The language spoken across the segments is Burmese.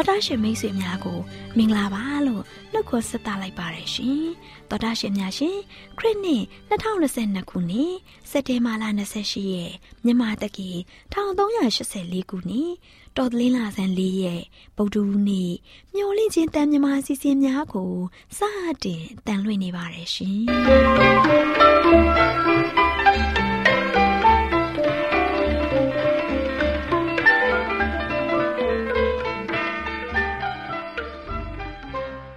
တော်တာရှင်မိတ်ဆွေများကိုမင်္ဂလာပါလို့နှုတ်ခွန်းဆက်သလိုက်ပါရရှင်တော်တာရှင်များရှင်ခရစ်နှစ်2022ခုနှစ်စက်တင်ဘာလ28ရက်မြန်မာတက္ကီ1384ခုနှစ်တော်သလင်းလာဆန်း၄ရက်ဗုဒ္ဓဟူးနေ့မျော်လင့်ခြင်းတန်မြမာစီစဉ်များကိုစတင်တန်လွင့်နေပါရရှင်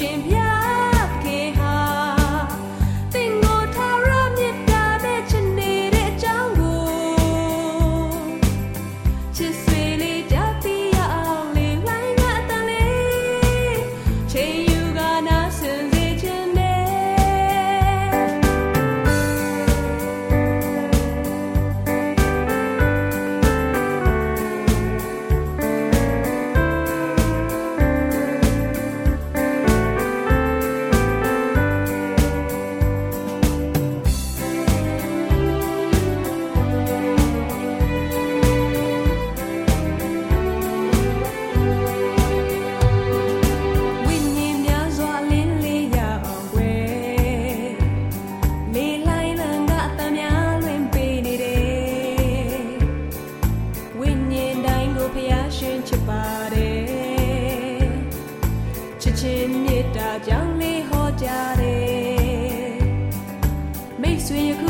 ရှင်ပြ တို့ဖျားရှင်ချစ်ပါတယ်ချစ်ချင်းမေတ္တာကြောင့်လေးဟောကြတယ်မိတ်ဆွေယခု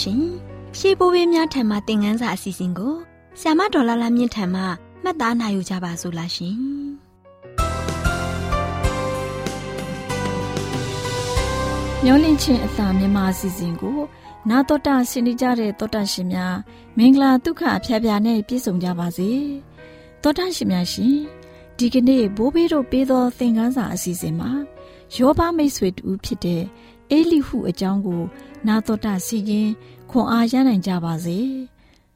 ရှင်များရှင်ရှေးဘိုးဘေးများထံမှသင်ခန်းစာအစီအစဉ်ကိုဆ iam ဒေါ်လာလာမြင့်ထံမှမှတ်သားနိုင်ယူကြပါစို့လားရှင်မျောလင့်ချင်းအသာမြန်မာအစီအစဉ်ကို နာတော်တာဆင်နေကြတဲ့တောတာရှင်များမင်္ဂလာဒုက္ခအဖျားဖျားနဲ့ပြည့်စုံကြပါစေတောတာရှင်များရှင်ဒီကနေ့ဘိုးဘေးတို့ပေးသောသင်ခန်းစာအစီအစဉ်မှာယောဘမိတ်ဆွေတူဖြစ်တဲ့ အေလိဟုအကြောင်းကို နာတော်တာစီရင်ခွန်အားရနိုင်ကြပါစေ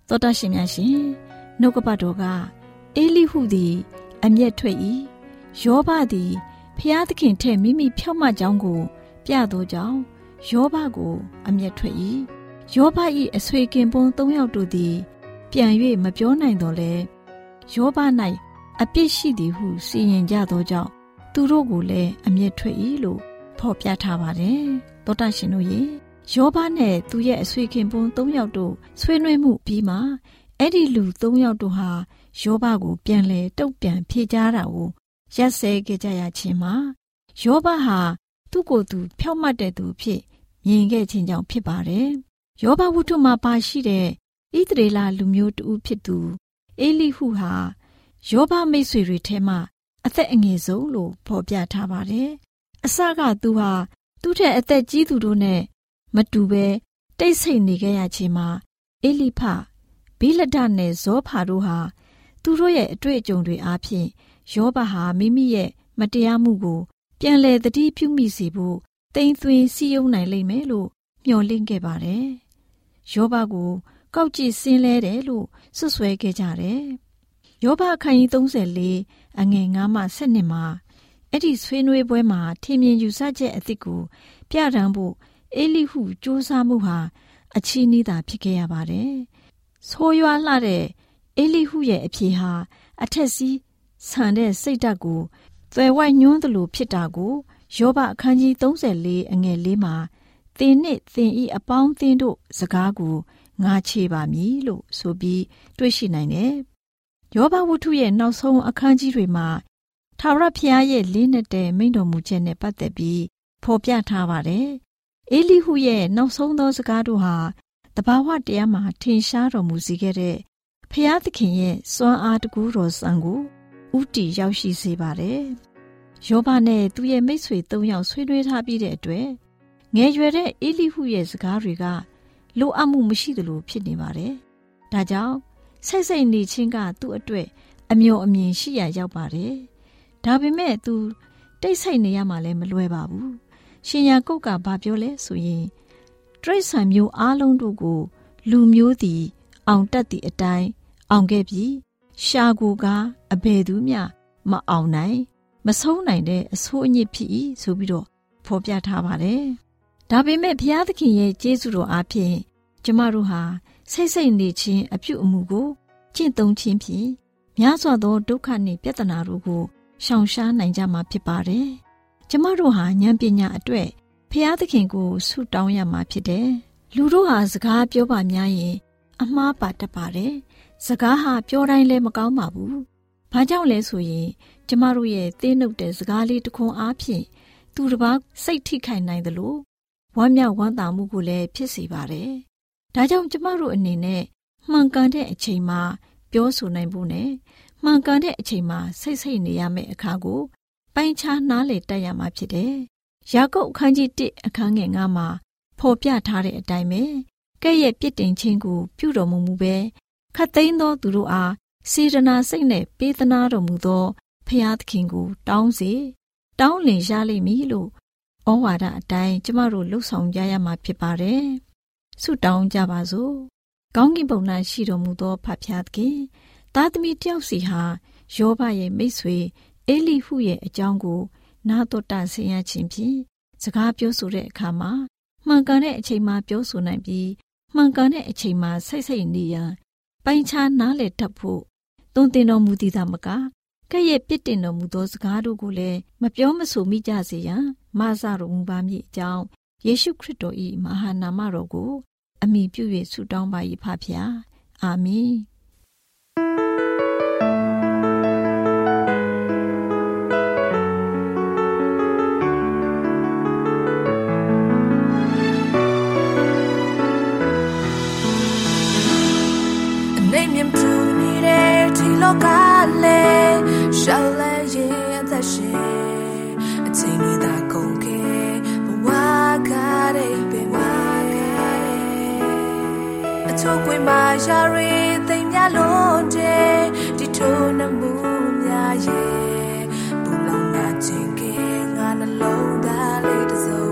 တောတာရှင်များရှင်နှုတ်ကပတ်တော်ကအေလိဟုသည် အမျက်ထွက်၏ယောဘသည်ဖျားသခင်ထက်မိမိဖြောက်မှကြောင်းကို ပြသောကြောင့်ယောဘကိုအမျက်ထွက်၏ယောဘ၏အဆွေခင်ပွန်း၃ယောက်တို့သည် ပြန်၍မပြောနိုင်တော့လဲယောဘ၌အပြစ်ရှိသည်ဟုစီရင်ကြသောကြောင့်သူတို့ကိုလည်းအမျက်ထွက်၏လို့ ဖော်ပြထားပါတယ်သောတာရှင်တို့ရေယောဘနဲ့သူရဲ့အဆွေခင်ပွန်း၃ယောက်တို့ဆွေးနွေးမှုပြီးမှအဲ့ဒီလူ၃ယောက်တို့ဟာယောဘကိုပြန်လဲတုတ်ပြန်ဖြေကြတာကိုရက်စဲခဲ့ကြရခြင်းမှာယောဘဟာသူ့ကိုယ်သူဖြောက်မှတ်တဲ့သူဖြစ်မြင်ခဲ့ခြင်းကြောင့်ဖြစ်ပါတယ်။ယောဘဝတ္ထုမှာပါရှိတဲ့ဣသရေလလူမျိုးတူဖြစ်သူအေလိဟုဟာယောဘမိတ်ဆွေတွေထဲမှာအသက်အငယ်ဆုံးလို့ဖော်ပြထားပါတယ်။ အစကသူဟာသူ့ထက်အသက်ကြီးသူတို့နဲ့မတူပဲတိတ်ဆိတ်နေခဲ့ရခြင်းမှာအေလိဖဘိလဒနဲ့ဇောဖာတို့ဟာသူတို့ရဲ့အတွေ့အကြုံတွေအားဖြင့်ယောဘဟာမိမိရဲ့မတရားမှုကို ပြန်လည်သတိပြုမိစေဖို့တိမ်သွင်းစည်းရုံးနိုင်လိမ့်မယ်လို့မျှော်လင့်ခဲ့ပါတယ်။ယောဘကိုကောက်ကြည့်စင်းလဲတယ်လို့ဆွဆွဲခဲ့ကြတယ်။ယောဘအခန်းကြီး34အငယ်9မှ12မှာ အဲ့ဒီဆွေးနွေးပွဲမှာထင်မြင်ယူဆချက်အသစ်ကိုပြတန်းဖို့အေလိဟုစူးစမ်းမှုဟာအချီးနှီးသာဖြစ်ခဲ့ရပါတယ်။ဆိုးရွားလှတဲ့အေလိဟုရဲ့အဖြေဟာအထက်စီးဆန်တဲ့စိတ်ဓာတ်ကိုသွယ်ဝိုက်ညွှန်းသလိုဖြစ်တာကိုယောဘအခန်းကြီး34အငယ်၄မှာသင်နှင့်သင်ဤအပေါင်းသင်တို့စကားကိုငါချေပါမည်လို့ဆိုပြီးတွေ့ရှိနိုင်တယ်။ယောဘဝတ္ထုရဲ့နောက်ဆုံးအခန်းကြီးတွေမှာ ထာဝရဘုရားရဲ့လေးနက်တဲ့မိန့်တော်မူချက်နဲ့ပတ်သက်ပြီးဖော်ပြထားပါတယ်။အေလိဟုရဲ့နောက်ဆုံးသောစကားတို့ဟာတဘာဝတရားမှာထင်ရှားတော်မူစေခဲ့တဲ့ဖျားသခင်ရဲ့စွမ်းအားတကူတော်ဆံကိုဥတီရောက်ရှိစေပါတယ်။ယောဘနဲ့သူ့ရဲ့မိတ်ဆွေ၃ယောက်ဆွေးနွေးထားပြီးတဲ့အတွက်ငယ်ရွယ်တဲ့အေလိဟုရဲ့စကားတွေကလိုအပ်မှုမရှိသလိုဖြစ်နေပါတယ်။ဒါကြောင့်စိတ်စိတ်နေချင်းကသူ့အတွက်အမျော်အမြင်ရှိရရောက်ပါတယ်။ ဒါပေမဲ့သူတိတ်ဆိတ်နေရမှလည်းမလွယ်ပါဘူး။ရှင်ယာကုတ်ကဘာပြောလဲဆိုရင်တရိษံမျိုးအားလုံးတို့ကို လူမျိုးသည် အောင်တတ်သည့်အတိုင်းအောင်ခဲ့ပြီရှာကိုကအဘယ်သူမျှမအောင်နိုင် မဆုံးနိုင်တဲ့အဆိုးအညစ်ဖြစ်၏ဆိုပြီးတော့ဖော်ပြထားပါတယ်။ဒါပေမဲ့ဘုရားသခင်ရဲ့ကျေးဇူးတော်အားဖြင့်ကျမတို့ဟာစိတ်စိတ်နေခြင်းအပြုအမူကိုကျင့်သုံးခြင်းဖြင့်များစွာသောဒုက္ခနှင့်ပြဿနာတို့ကို ရှောင်ရှားနိုင်ကြမှာဖြစ်ပါတယ်။ကျမတို့ဟာဉာဏ်ပညာအတွက်ဖျားသခင်ကိုဆုတောင်းရမှာဖြစ်တယ်။လူတို့ဟာစကားပြောပါများရင်အမှားပါတတ်ပါတယ်။စကားဟာပြောတိုင်းလည်းမကောင်းပါဘူး။ဘာကြောင့်လဲဆိုရင် ကျမတို့ရဲ့သေးနှုတ်တဲ့စကားလေးတစ်ခွန်းအားဖြင့်သူတစ်ပါးစိတ်ထိခိုက်နိုင်သလိုဝမ်းမြောက်ဝမ်းသာမှုကိုလည်းဖြစ်စေပါတယ်။ဒါကြောင့်ကျမတို့အနေနဲ့မှန်ကန်တဲ့အချိန်မှာပြောဆိုနိုင်ဖို့နဲ့ မှန်ကန်တဲ့အချိန်မှာစိတ်ဆိတ်နေရမယ့်အခါကို ပိုင်းခြားနားလည်တတ်ရမှာဖြစ်တယ်။ယာကုပ်အခန်းကြီး1အခန်းငယ်9မှာဖော်ပြထားတဲ့အတိုင်းပဲကဲ့ရဲ့ပြစ်တင်ခြင်းကို ပြုတော်မူမူပဲခတ်သိမ်းသောသူတို့အားစေတနာစိတ်နဲ့ပေးသနာတော်မူသောဖျားသခင်ကို တောင်းစေတောင်းလင်ရလိမ့်မည်လို့ဩဝါဒအတိုင်းကျမတို့လှုပ်ဆောင်ကြရမှာဖြစ်ပါတယ်။ဆုတောင်းကြပါစို့။ကောင်းကင်ဘုံ၌ရှိတော်မူသောဖဖျားသခင် သားသမီးတယောက်စီဟာယောဘရဲ့မိတ်ဆွေအေလိဟုရဲ့အကြောင်းကို နာတော်တာဆင်ရခြင်းဖြင့်စကားပြောဆိုတဲ့အခါမှာမှန်ကန်တဲ့အချိန်မှပြောဆိုနိုင်ပြီးမှန်ကန်တဲ့အချိန်မှစိတ်စိတ်နေရန်ပိုင်းခြားနားလည်တတ်ဖို့သွန်သင်တော်မူသည်သာမကကဲ့ရဲ့ပြစ်တင်တော်မူသောစကားတို့ကိုလည်းမပြောမဆိုမိကြစေရန်မဆတော်မူပါမည်အကြောင်းယေရှုခရစ်တော်၏မဟာနာမတော်ကို အမိပြု၍ဆုတောင်းပါ၏ဖဖျားအာမင် ကလေးရှောက်လဲရင်အသက်ရှင်အချိန်တွေသာကုန်ခဲ့ဘဝကတဲ့ပင်ဝါအချို့ကွင်မာရှာရီသိမ်များလုံးတဲ့ဒီထိုးနှမှုများရဲ့ဘူလောင်နာခြင်းကငါနှလုံးသားလေးတစ်စုံ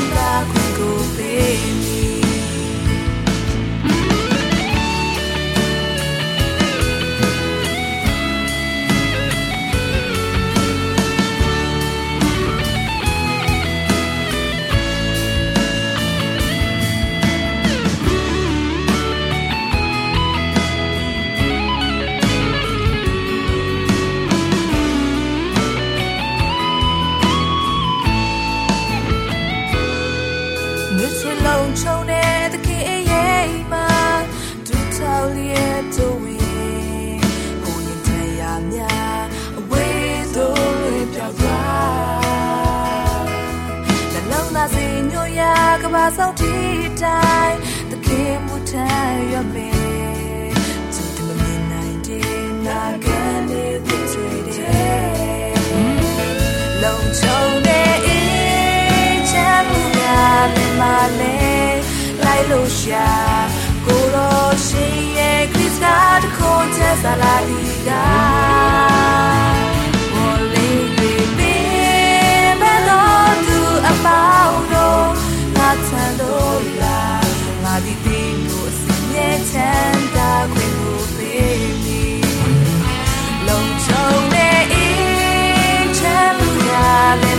လုံချုံတဲ့အ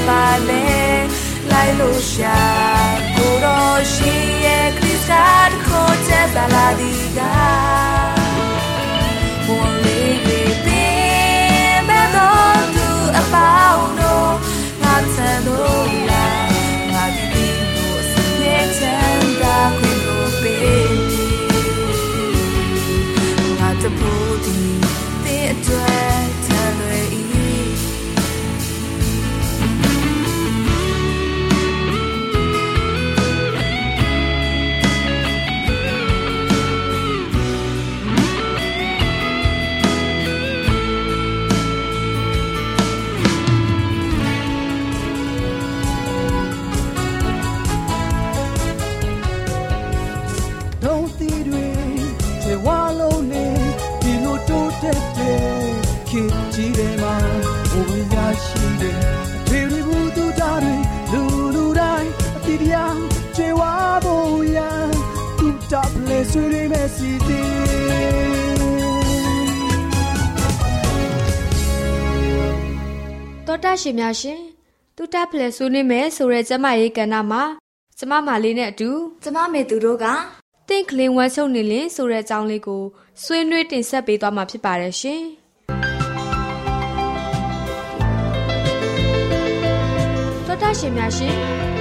ပါလေလိုက်လို့ရှာကိုတော့ရှင်ရဲ့ခရစ်တာတခေါ်ချက်သာလာဒီကဘွန်လေးတွေပင်ဘယ်တော့သူအပေါင်းတို့ငါဆန်တို့လာငါဒီဒီကိုအစီရဲ့ချမ်းသာခွင့်ကိုပေးမည်ငါတဖို့ဒီတဲ့အတွက် ရှင်များရှင်တူတက်ဖလဲဆွေးနွေးမယ်ဆိုတဲ့ကျမရေးကဏ္ဍမှာကျမမာလေးနဲ့အတူကျမမေသူတို့ကတင့်ကလင်းဝမ်းချုပ်နေလင်းဆိုတဲ့အကြောင်းလေးကိုဆွေးနွေးတင်ဆက်ပေးသွားမှာဖြစ်ပါတယ်ရှင်တော်တရှင်များရှင်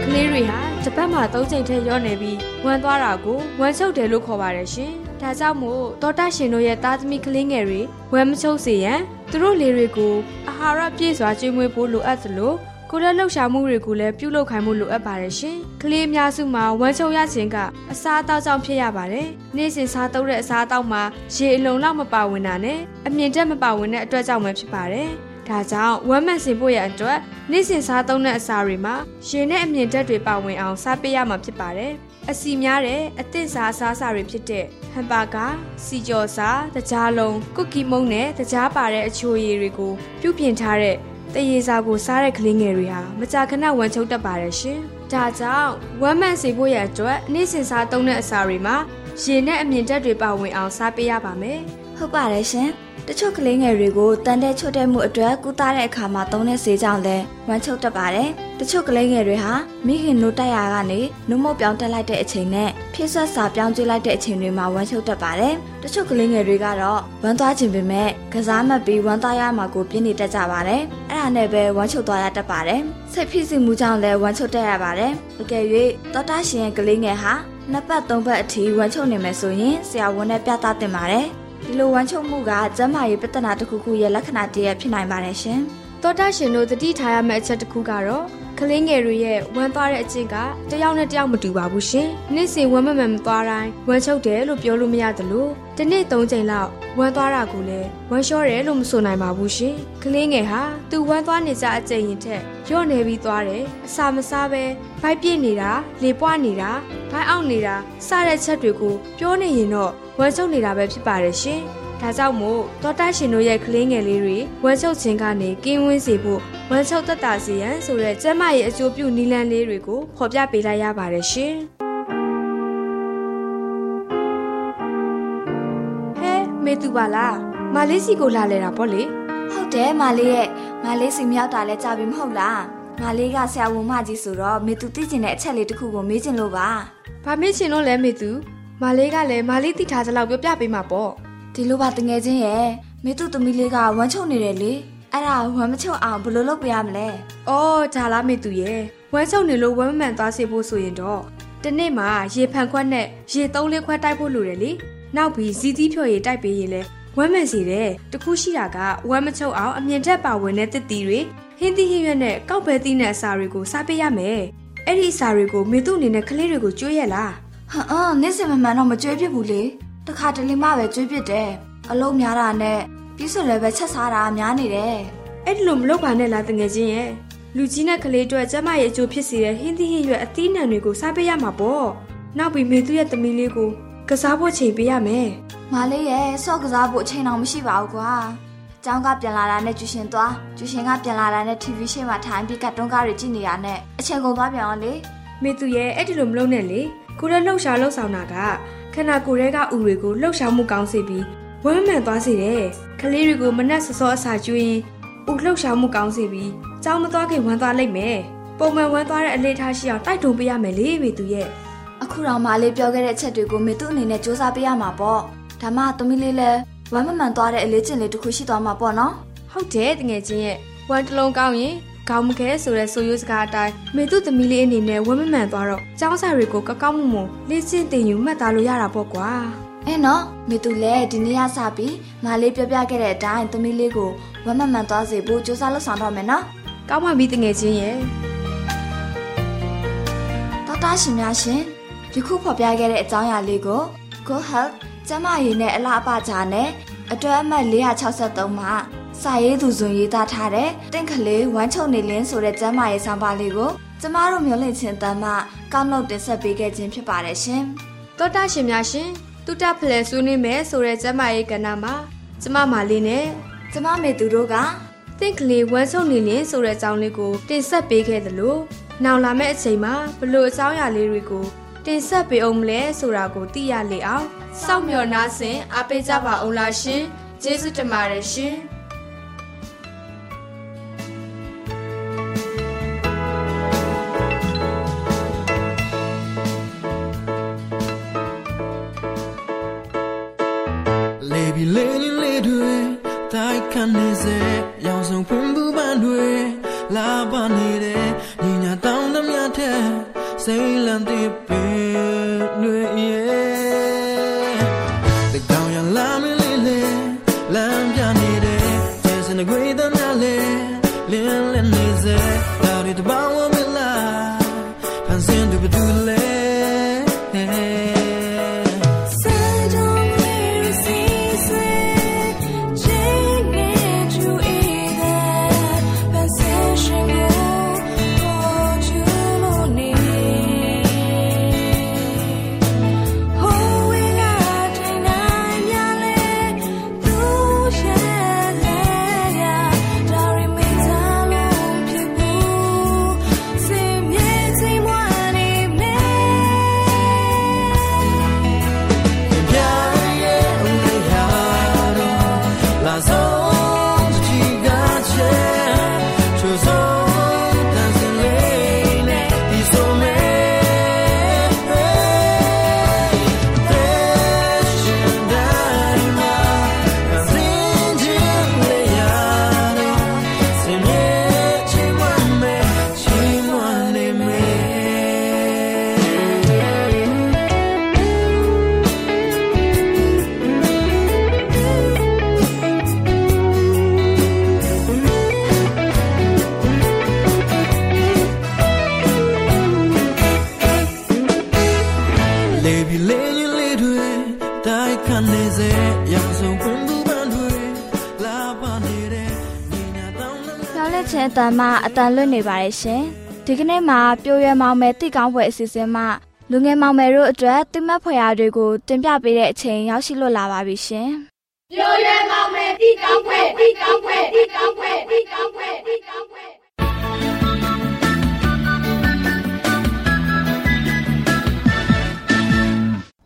ကလေးတွေဟာတစ်ပတ်မှာ၃ချိန်ထက်ရော့နေပြီးဝမ်းသွားတာကိုဝမ်းချုပ်တယ်လို့ခေါ်ပါတယ်ရှင် ဒါကြောင့်မို့တော်တရှင်တို့ရဲ့သားသမီးကလေးငယ်တွေဝမ်းမချုပ်စေရန်သူတို့လေးတွေကိုအာဟာရပြည့်စွာကျွေးမွေးဖို့လိုအပ်သလိုကိုယ်လက်လှုပ်ရှားမှုတွေကိုလည်းပြုလုပ်ခိုင်းမှုလိုအပ်ပါတယ်ရှင်။ကလေးအများစုမှာဝမ်းချုပ်ရခြင်းကအစားအသောက်ကြောင့်ဖြစ်ရပါတယ်။နေ့စဉ်စားသုံးတဲ့အစားအသောက်မှာရေအလုံးလောက်မပါဝင်တာနဲ့အမြင့်တက်မပါဝင်တဲ့အတွက်ကြောင့်ပဲဖြစ်ပါတယ်။ဒါကြောင့်ဝမ်းမန်စင်ဖို့ရအတွက်နေ့စဉ်စားသုံးတဲ့အစာတွေမှာရေနဲ့အမြင့်တက်တွေပါဝင်အောင်စားပေးရမှာဖြစ်ပါတယ်။ အစီများတဲ့အသင့်စားအစားအစာတွေဖြစ်တဲ့ဟမ်ဘာဂါစီကျော်စာတကြားလုံးကုကီမုန့်နဲ့တကြားပါတဲ့အချိုရည်တွေကိုပြုပြင်ထားတဲ့တရေစာကိုစားတဲ့ကလေးငယ်တွေဟာမကြာခဏဝမ်းချုပ်တတ်ပါတယ်ရှင်။ဒါကြောင့်ဝမ်းမှန်စေဖို့ရအတွက်နေ့စဉ်စားသုံးတဲ့အစာတွေမှာရေနဲ့အမြင့်တက်တွေပါဝင်အောင်စားပေးရပါမယ်။ဟုတ်ပါတယ်ရှင်။ တချို့ကလေးငယ်တွေကိုတန်တဲ့ချွတ်တဲ့မှုအတွက်ကုသတဲ့အခါမှာသုံးတဲ့ဆေးကြောင့်လည်းဝမ်းချုပ်တတ်ပါတယ်။တချို့ကလေးငယ်တွေဟာမိခင်နိုးတက်ရာကနေနှုတ်မပြောင်းတက်လိုက်တဲ့အချိန်နဲ့ဖြစ်ဆက်စာပြောင်းကျွေးလိုက်တဲ့အချိန်တွေမှာဝမ်းချုပ်တတ်ပါတယ်။တချို့ကလေးငယ်တွေကတော့ဝမ်းသွားခြင်းပေမဲ့ကစားမှတ်ပြီးဝမ်းသားရမှာကိုပြင်းနေတတ်ကြပါတယ်။အဲ့ဒါနဲ့ပဲဝမ်းချုပ်သွားရတတ်ပါတယ်။စိတ်ဖြစ်စီမှုကြောင့်လည်းဝမ်းချုပ်တတ်ရပါတယ်။အကယ်၍သောတာရှင်ရဲ့ကလေးငယ်ဟာနှစ်ပတ်သုံးပတ်အထိဝမ်းချုပ်နေမယ်ဆိုရင်ဆရာဝန်နဲ့ပြသတင်ပါတယ်။ ဒီလိုဝမ်းချုပ်မှုကကျန်းမာရေးပြဿနာတစ်ခုခုရဲ့လက္ခဏာတည်းဖြစ်နိုင်ပါတယ်ရှင်။သောတာရှင်တို့တတိထားရမယ့်အချက်တစ်ခုကတော့ ကလေးငယ်တွေရဲ့ဝမ်းသွားတဲ့အကျင့်ကတယောက်နဲ့တယောက်မတူပါဘူးရှင်။နေ့စဉ်ဝမ်းမမှန်မသွားတိုင်းဝမ်းချုပ်တယ်လို့ပြောလို့မရသလိုတစ်နေ့၃ချိန်လောက်ဝမ်းသွားတာကိုလည်းဝမ်းလျှောတယ်လို့မဆိုနိုင်ပါဘူးရှင်။ကလေးငယ်ဟာသူဝမ်းသွားနေကြအကျင့်ရင်ထက်ညော့နေပြီးသွားတယ်။အစာမစားပဲဗိုက်ပြည့်နေတာလေပွားနေတာဗိုက်အောင့်နေတာစတဲ့ချက်တွေကိုပြောနေရင်တော့ဝမ်းချုပ်နေတာပဲဖြစ်ပါတယ်ရှင်။ဒါကြောင့်မို့တောတာရှင်တို့ရဲ့ကလေးငယ်လေးတွေဝမ်းချုပ်ခြင်းကနေကင်းဝင်းစေဖို့ ဝမ်းချုပ်သက်သာစေရန်ဆိုတဲ့ကျန်းမာရေးအကျိုးပြုနည်းလမ်းလေးတွေကိုဖော်ပြပေးလိုက်ရပါတယ်ရှင်။ဟဲမေတူပါလားမလေးစီကိုလာလဲတာပေါ့လေဟုတ်တယ်မလေးရဲ့မလေးစီမြောက်တာလဲကြာပြီမဟုတ်လားမလေးကဆရာဝန်မကြီးဆိုတော့မေသူသိကျင်တဲ့အချက်လေးတစ်ခုကိုမေးချင်လို့ပါဘာမေးချင်လို့လဲမေသူမလေးကလည်းမလေးသိထားသလောက်ပြောပြပေးမှာပေါ့ဒီလိုပါတငယ်ချင်းရဲ့မေသူသမီးလေးကဝမ်းချုပ်နေတယ်လေ အဲ့ဒါဝမ်းမချုပ်အောင်ဘယ်လိုလုပ်ပြရမလဲအော်ဒါလားမေသူရဲ့ဝမ်းချုပ်နေလို့ဝမ်းမမှန်သွားစေဖို့ဆိုရင်တော့တနေ့မှာရေဖန်ခွက်နဲ့ရေသုံးလေးခွက်တိုက်ဖို့လိုတယ်လေနောက်ပြီးဇီတီးဖြော်ရည်တိုက်ပေးရင်လဲဝမ်းမှန်စေတယ်တခုရှိတာကဝမ်းမချုပ်အောင်အမြင့်တက်ပါဝင်တဲ့တစ်တီတွေဟင်းသီးဟင်းရွက်နဲ့ကောက်ပဲသီးနဲ့အစာတွေကိုစားပေးရမယ်အဲ့ဒီအစာတွေကိုမေသူအနေနဲ့ကလေးတွေကိုကျွေးရလားဟမ်အော်နေ့စဉ်မမှန်တော့မကြွေးပြစ်ဘူးလေတခါတလေမှပဲကြွေးပြစ်တယ်အလုံးများတာနဲ့ ပြီးဆိုလည်းပဲချက်စားတာများနေတယ်အဲ့ဒီလိုမလုပ်ပါနဲ့လားတငယ်ချင်းရဲ့လူကြီးနဲ့ကလေးတို့ကျမရဲ့အကျိုးဖြစ်စေတဲ့ဟင်းသီးဟင်းရွက်အသီးနှံတွေကိုစားပေးရမှာပေါ့နောက်ပြီးမေသူရဲ့သမီးလေးကိုကစားဖို့ချိန်ပေးရမယ်မလေးရဲ့ဆော့ကစားဖို့အချိန်တော့မရှိပါဘူးကွာကျောင်းကပြန်လာတာနဲ့ကျူရှင်သွားကျူရှင်ကပြန်လာတာနဲ့ TV ရှေ့မှာထိုင်ပြီးကတ်တုန်းကားတွေကြည့်နေရတဲ့အချိန်ကုန်သွားပြန်အောင်လေမေသူရဲ့အဲ့ဒီလိုမလုပ်နဲ့လေကိုရဲလှုပ်ရှားလှုပ်ဆောင်တာကခန္ဓာကိုယ်ထဲကဥတွေကိုလှုပ်ရှားမှုကောင်းစေပြီး ဝမ်းမှန်သွားစေတယ်။ကလေးတွေကိုမနှက်စောစောအစာကျွေးရင်ဥလှုပ်ရှားမှုကောင်းစေပြီးကြောင်းမသွားခင်ဝမ်းသွားလိုက်မယ်။ပုံမှန်ဝမ်းသွားတဲ့အလေးထားရှိအောင်တိုက်ထုံပေးရမယ်လေမေသူရဲ့။အခုတော့မလေးပြောခဲ့တဲ့ချက်တွေကိုမေသူအနေနဲ့စူးစမ်းပေးရမှာပေါ့။ဒါမှသမီးလေးလည်းဝမ်းမမှန်သွားတဲ့အလေးကျင့်လေးတစ်ခုရှိသွားမှာပေါ့နော်။ဟုတ်တယ်တကယ်ချင်းရဲ့ဝမ်းတစ်လုံးကောင်းရင်ကောင်းမခဲဆိုတဲ့ဆိုရိုးစကားအတိုင်းမေသူသမီးလေးအနေနဲ့ဝမ်းမမှန်သွားတော့ចောင်းစာတွေကိုကောက်ကောက်မှုမှုလေးစင်တင်ယူမှတ်သားလို့ရတာပေါ့ကွာ အဲနော်မေသူလည်းဒီနေ့ရစပြီးမလေးပြောပြခဲ့တဲ့အတိုင်းသမီးလေးကိုဝမ်းမမှန်သွားစေဖို့စူးစမ်းလုပ်ဆောင်တော့မယ်နော်ကောင်းပါပြီတငယ်ချင်းရဲ့တော်တာရှင်များရှင်ယခုဖော်ပြခဲ့တဲ့အကြောင်းအရာလေးကို Go Health ကျမရည်နဲ့အလားအပကြားနဲ့အတွဲအမှတ်463မှာစာရေးသူဇွန်ရေးသားထားတဲ့တင့်ကလေးဝမ်းချုံနေလင်းဆိုတဲ့ကျမ်းမာရေးဆောင်ပါလေးကိုကျမတို့မျိုးလင့်ချင်းတမ်းမှကောက်နှုတ်တင်ဆက်ပေးခဲ့ခြင်းဖြစ်ပါတယ်ရှင်။တောတာရှင်များရှင် တုတဖလဲဆွေးနွေးမယ်ဆိုတဲ့ကျမ်းမာရေးကဏ္ဍမှာကျမမာလေးနဲ့ကျမမေသူတို့ကတင့်ကလေးဝမ်းချုံနေလင်းဆိုတဲ့အကြောင်းလေးကိုတင်ဆက်ပေးခဲ့သလိုနောက်လာမယ့်အချိန်မှာဘလို့အကြောင်းအရာလေးတွေကိုတင်ဆက်ပေးအောင်မလဲဆိုတာကိုသိရလေအောင်စောင့်မျှော်နားဆင်အားပေးကြပါအောင်လားရှင်ကျေးဇူးတင်ပါတယ်ရှင် follow. မှအတန်လွတ်နေပါတယ်ရှင်ဒီကနေ့မှာပြိုရွယ်မောင်မယ်တိကောင်းပွဲအစီအစဉ်မှာလူငယ်မောင်မယ်တို့အတွက်တိမတ်ဖွယ်ရာတွေကိုတင်ပြပေးတဲ့အချိန်ရောက်ရှိလို့လာပါပြီရှင်ပြိုရွယ်မောင်မယ်တိကောင်းပွဲတိကောင်းပွဲတိကောင်းပွဲတိကောင်းပွဲတိကောင်းပွဲ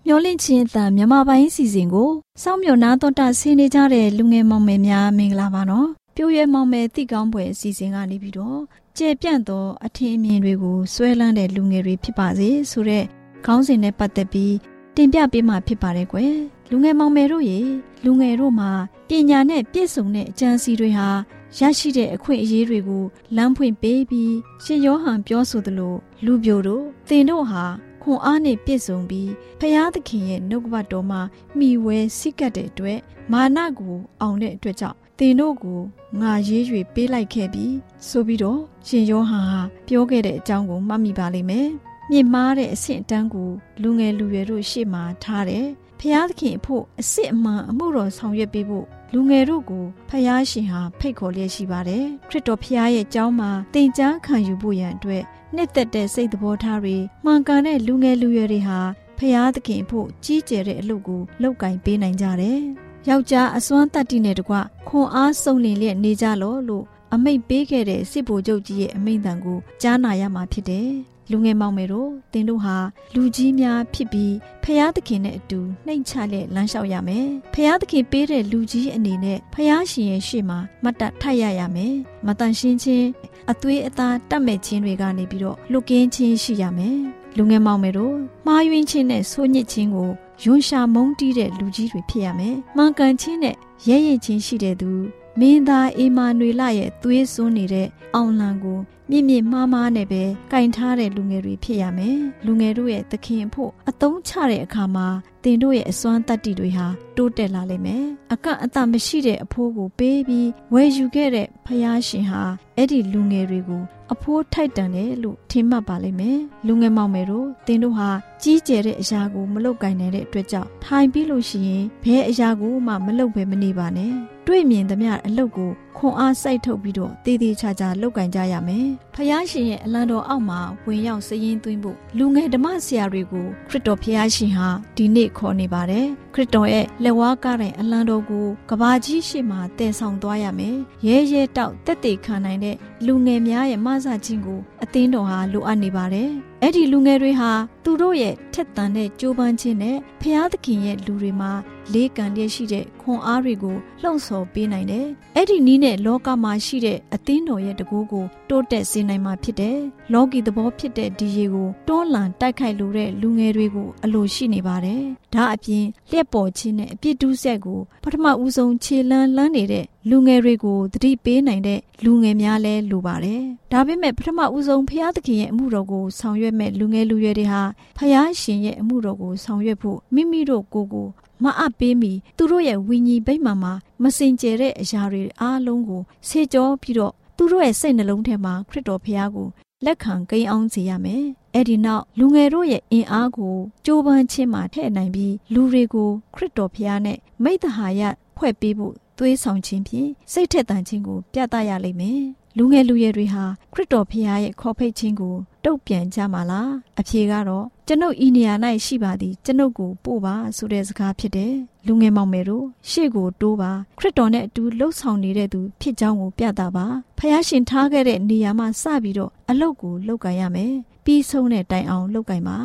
မျောလင့်ချင်းအတန်မြမပိုင်းစီစဉ်ကိုစောင့်မျှော်နာတော်တာဆင်းနေကြတဲ့လူငယ်မောင်မယ်များမင်္ဂလာပါနော် ပြိုးရဲမောင်မယ်တိကောင်းပွဲအစီအစဉ်ကနေပြီးတော့ကျဲပြန့်သောအထင်အမြင်တွေကိုဆွဲလန်းတဲ့လူငယ်တွေဖြစ်ပါစေဆိုတဲ့ခေါင်းစဉ်နဲ့ပတ်သက်ပြီးတင်ပြပေးမှာဖြစ်ပါတယ်ကွယ်လူငယ်မောင်မယ်တို့ရေလူငယ်တို့မှာပညာနဲ့ပြည့်စုံတဲ့အကြံစီတွေဟာရရှိတဲ့အခွင့်အရေးတွေကိုလမ်းဖွင့်ပေးပြီးရှင်ယောဟန်ပြောဆိုသလိုလူပြိုတို့သင်တို့ဟာခွန်အားနဲ့ပြည့်စုံပြီးဖရာသခင်ရဲ့နှုတ်ကပတ်တော်မှာမိဝဲစိတ်ကပ်တဲ့အတွက်မာနကိုအောင်တဲ့အတွက်ကြောင့် သင်တို့ကိုငါရေး၍ပေးလိုက်ခဲ့ပြီဆိုပြီးတော့ရှင်ယောဟန်ဟာပြောခဲ့တဲ့အကြောင်းကိုမှတ်မိပါလိမ့်မယ်မြင့်မားတဲ့အဆင့်အတန်းကိုလူငယ်လူရွယ်တို့ရှေ့မှာထားတယ်ဖျားသခင်အဖို့အစ်စ်အမှန်အမှုတော်ဆောင်ရွက်ပေးဖို့လူငယ်တို့ကိုဖျားရှင်ဟာဖိတ်ခေါ်လျက်ရှိပါတယ်ခရစ်တော်ဖျားရဲ့ကြောင်းမှာတင် जा ခံယူဖို့ရန်အတွက်နှစ်သက်တဲ့စိတ်သဘောထားတွေမှန်ကန်တဲ့လူငယ်လူရွယ်တွေဟာဖျားသခင်အဖို့ကြီးကျယ်တဲ့အလုပ်ကိုလုပ်ကင်ပေးနိုင်ကြတယ် ယောက်ျားအစွမ်းတတ္တိနဲ့တကွခွန်အားစုံလင်လျက်နေကြလောလို့အမိတ်ပေးခဲ့တဲ့စစ်ဗိုလ်ချုပ်ကြီးရဲ့အမိန့်တန်ကိုကြားနာရမှာဖြစ်တယ်။လူငယ်မောင်မယ်တို့တင်တို့ဟာလူကြီးများဖြစ်ပြီးဖျားသခင်နဲ့အတူနှိမ်ချလက်လမ်းလျှောက်ရမယ်။ဖျားသခင်ပေးတဲ့လူကြီးအနေနဲ့ဖျားရှင်ရဲ့ရှေ့မှာမတ်တထိုက်ရရမယ်။မတန်ရှင်းချင်းအသွေးအသားတတ်မဲ့ခြင်းတွေကနေပြီးတော့လွတ်ကင်းခြင်းရှိရမယ်။လူငယ်မောင်မယ်တို့မှားယွင်းခြင်းနဲ့ဆိုးညစ်ခြင်းကို ယွန်ရှာမုန်းတီးတဲ့လူကြီးတွေဖြစ်ရမယ်။မှန်ကန်ခြင်းနဲ့ရဲရင်ချင်းရှိတဲ့သူမင်းသားအေမာနွေလရဲ့သွေးစွန်းနေတဲ့အောင်လံကိုမြင့်မြင့်မှားမှားနဲ့ပဲကင်ထားတဲ့လူငယ်တွေဖြစ်ရမယ်။လူငယ်တို့ရဲ့သခင်ဖို့အသုံးချတဲ့အခါမှာ တင်တို့ရဲ့အစွမ်းတတ္တိတွေဟာတိုးတက်လာလိမ့်မယ်။အကအတမရှိတဲ့အဖိုးကိုပေးပြီးဝယ်ယူခဲ့တဲ့ဖယားရှင်ဟာအဲ့ဒီလူငယ်တွေကိုအဖိုးထိုက်တန်တယ်လို့ထင်မှတ်ပါလိမ့်မယ်။လူငယ်မောင်မယ်တို့တင်တို့ဟာကြီးကျယ်တဲ့အရာကိုမလုပ်ကင်နိုင်တဲ့အတွက်ကြောင့်ထိုင်ပြီးလို့ရှိရင်ဘယ်အရာကိုမှမလုပ်ဘဲမနေပါနဲ့။တွေ့မြင်သမျှအလုပ်ကိုခွန်အားစိုက်ထုတ်ပြီးတော့တည်တည်ချာချာလုပ်ကင်ကြရမယ်။ ဖယားရှင်ရဲ့အလံတော်အောက်မှာဝင်ရောက်စည်ရင်သွင်းဖို့လူငယ်ဓမ္မဆရာတွေကိုခရစ်တော်ဖယားရှင်ဟာဒီနေ့ခေါ်နေပါတယ်။ခရစ်တော်ရဲ့လက်ဝါးကားတဲ့အလံတော်ကိုကဘာကြီးရှိမှတည်ဆောင်သွားရမယ်။ရဲရဲတောက်တက်တေခံနိုင်တဲ့လူငယ်များရဲ့မဆခြင်းကို အသင်းတော်ဟာလိုအပ်နေပါတယ်။အဲ့ဒီလူငယ်တွေဟာသူတို့ရဲ့ထက်သန်တဲ့ကြိုးပမ်းခြင်းနဲ့ဖျားသခင်ရဲ့လူတွေမှာလေးကန်လျက်ရှိတဲ့ခွန်အားတွေကိုလှုံ့ဆော်ပေးနိုင်တယ်။အဲ့ဒီနီးနဲ့လောကမှာရှိတဲ့အသင်းတော်ရဲ့တကူကိုတိုးတက်စေနိုင်မှာဖြစ်တယ်။လောကီသဘောဖြစ်တဲ့ဒီရေကိုတွန်းလှန်တိုက်ခိုက်လိုတဲ့လူငယ်တွေကိုအလိုရှိနေပါတယ်။ဒါအပြင်လျက်ပေါ်ခြင်းနဲ့အပြစ်ဒုစက်ကိုပထမဦးဆုံးခြေလန်းလန်းနေတဲ့ လူငယ်တွေကိုသတိပေးနိုင်တဲ့လူငယ်များလည်းလိုပါတယ်။ဒါပေမဲ့ပထမဦးဆုံးဖျားသခင်ရဲ့အမှုတော်ကိုဆောင်ရွက်မဲ့လူငယ်လူရွယ်တွေဟာဖျားရှင်ရဲ့အမှုတော်ကိုဆောင်ရွက်ဖို့မိမိတို့ကိုယ်ကိုမအပ်ပေးမီသူတို့ရဲ့ဝိညာဉ်ဗိမာန်မှာမစင်ကြယ်တဲ့အရာတွေအားလုံးကိုဆေကြောပြီးတော့သူတို့ရဲ့စိတ်နှလုံးထဲမှာခရစ်တော်ဖျားကိုလက်ခံကိန်းအောင်စေရမယ်။အဲ့ဒီနောက်လူငယ်တို့ရဲ့အင်အားကိုကြိုးပမ်းခြင်းမှာထည့်နိုင်ပြီးလူတွေကိုခရစ်တော်ဖျားနဲ့မိတ္တဟာယဖွဲ့ပေးဖို့ သွေးဆောင်ခြင်းဖြင့်စိတ်ထက်သန်ခြင်းကို ပြသရလိမ့်မယ်။လူငယ်လူရွယ်တွေဟာခရစ်တော်ဖျားရဲ့ခေါ်ဖိတ်ခြင်းကိုတုတ်ပြန်ကြမှာလားအဖြေကတော့ကျွန်ုပ်ဤနေရာ၌ရှိပါသည်ကျွန်ုပ်ကိုပို့ပါဆိုတဲ့စကားဖြစ်တယ်လူငယ်မောင်မယ်တို့ရှေ့ကိုတိုးပါခရစ်တော်နဲ့အတူလှုပ်ဆောင်နေတဲ့သူဖြစ်ကြောင်းကိုပြတာပါဖះရှင်ထားခဲ့တဲ့နေရာမှာစပြီးတော့အလုတ်ကိုလှုပ်ကန်ရမယ်ပြီးဆုံးတဲ့တိုင်အောင်လှုပ်ကန်ပါ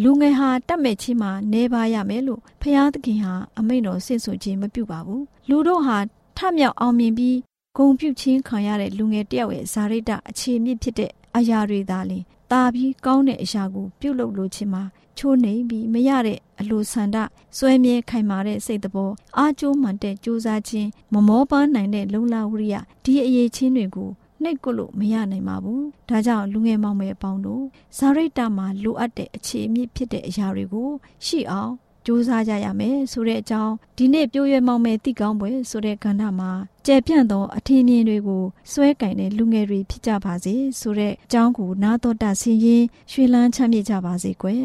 လူငယ်ဟာတတ်မဲ့ချင်းမှာနေပါရမယ်လို့ဖះသခင်ဟာအမိန့်တော်ဆင့်ဆိုခြင်းမပြုပါဘူးလူတို့ဟာထမြောက်အောင်မြင်ပြီးဂုံပြုချင်းခံရတဲ့လူငယ်တယောက်ရဲ့ဇာရိတအခြေမြင့်ဖြစ်တဲ့အရာတွေသာလင်တာပြီးကောင်းတဲ့အရာကိုပြုတ်လုပ်လို့ချင်းမှာချိုးနှိမ်ပြီးမရတဲ့အလိုဆန္ဒစွဲမြဲခိုင်မာတဲ့စိတ်တဘောအားကျိုးမှန်တဲ့ကြိုးစားခြင်းမမောပန်းနိုင်တဲ့လုံလဝရိယဒီအရေးချင်းတွေကို နှိပ်ကွလို့မရနိုင်ပါဘူး။ဒါကြောင့်လူငယ်မောင်မယ်အပေါင်းတို့ဇာရိတမှာလိုအပ်တဲ့အခြေအမြစ်ဖြစ်တဲ့အရာတွေကိုရှိအောင်စူးစမ်းကြရမယ်ဆိုတဲ့အကြောင်းဒီနေ့ပြိုးရွယ်မောင်မယ်တိကောင်းပွဲဆိုတဲ့ကဏ္ဍမှာကျယ်ပြန့်သောအထင်မြင်တွေကိုစွဲကင်တဲ့လူငယ်တွေဖြစ်ကြပါစေဆိုတဲ့အကြောင်းကိုနာတော်တာဆင်ရင်ရွှေလန်းချမ်းမြေ့ကြပါစေကွယ်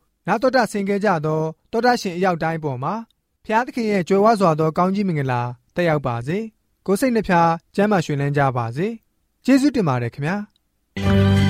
နာတော်တာဆင် गे ကြတော့တောတာရှင်အရောက်တိုင်းပေါ်မှာဖျားသခင်ရဲ့ကြွယ်ဝစွာသောကောင်းကြီးမင်္ဂလာတက်ရောက်ပါစေကိုစိတ်နှဖျားစမ်းမွှေလန်းကြပါစေကျေးဇူးတင်ပါတယ်ခင်ဗျာ